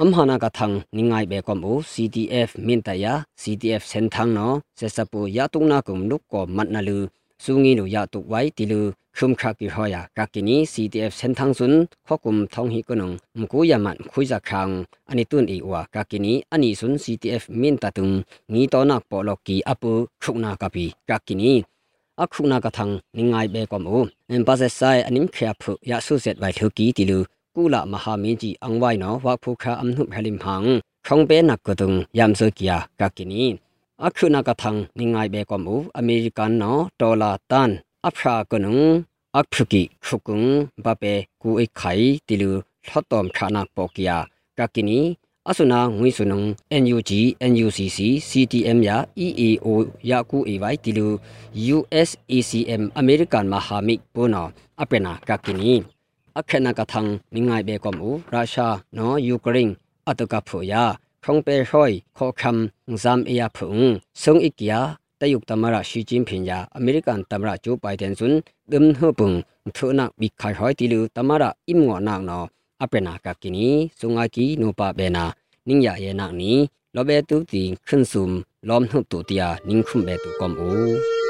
amhana ka thang ningai be kom u CTF min ta ya CTF sen thang no se sapu ya tung na kum nuk ko mat na lu sungi lu ya tu wai ti lu khum kha ki ho ya ka ki ni CTF sen thang sun kho kum thong hi ko nong mku ya mat khui ja khang ani tun i wa ka ki ni ani sun CTF min ta tung ngi to na po lo ki apu khuk na ka pi ka ki ni အခုနာကထံငိုင်ဘဲကမှုအမ်ပါစဆိုင်အနိမ်ခဲဖုရဆုဆက်ဝိုင်ထုကီတီလူ ကူလာမဟာမင်းကြီးအန်ဝိုင်နော်ဝါဖုခါအမ်နုဖလိမ်ဟန်ခေါင်ပဲနကတုံယမ်စကီယာကကီနီအခုနာကထန်နိငိုင်ဘဲကမှုအမေရိကန်နော်ဒေါ်လာတန်အဖရာကနုံအခုကီခုကုံဘပဲကူအိခိုင်တီလူလှတ်တော်ခါနာပေါကီယာကကီနီအစနာငွေစနုံ NUG NUCC CTM ရ EAO ရကူ AY တီလူ USACM အမေရိကန်မဟာမိတ်ပေါ်နော်အပနာကကီနီ ယာ EAO ယာကူ AY တီလူ USACM American Mahamik Pono apena kakini akhena kathang ningai be kom u Russia no Ukraine ataka phoya khongpe hoi kho kham zam eya phung sung ikya တယုတ်တမရရှီကျင်းဖင်ယာအမေရိကန်တမရဂျိုးဘိုင်ဒန်ဆွန်းဒမ်ဟပုန်ထုနာဘိခိုင်ဟိုတီလူတမရအင်ငေါနာနောအပနာကကီနီဆုငါကီနိုပါဘေနာနင်းရရဲ့နာနီလောဘေတူတီခွန်းဆုမ်လောမ်နှုတ်တူတီယာနင်းခုမ်ဘေတူကွန်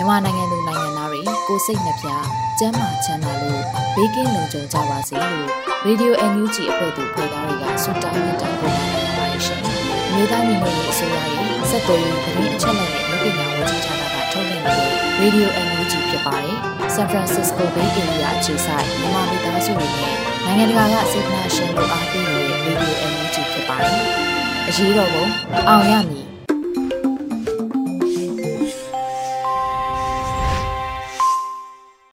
မြန်မာနိုင်ငံသူနိုင်ငံသားတွေကိုစိတ်နှပြကျန်းမာချမ်းသာလို့ဘေးကင်းလုံခြုံကြပါစေလို့ Radio NUG အဖွဲ့သူဖွဲ့သားတွေကဆုတောင်းမြတ်တာပို့လာနေပါတယ်ရှင်။မြေသားညီမတွေအစိုးရရဲ့စက်တော်ရင်သတင်းအချက်အလက်တွေလုပ်ပညာဝန်ကြီးဌာနကထုတ်လွှင့်နေတဲ့ Radio NUG ဖြစ်ပါတယ်။ San Francisco Bay Area အခြေစိုက်မြန်မာမိသားစုတွေနဲ့နိုင်ငံတကာကစေတနာရှင်တို့အားပေးနေတဲ့ Radio NUG ဖြစ်ပါတယ်။အရေးတော်ပုံအောင်ရမည်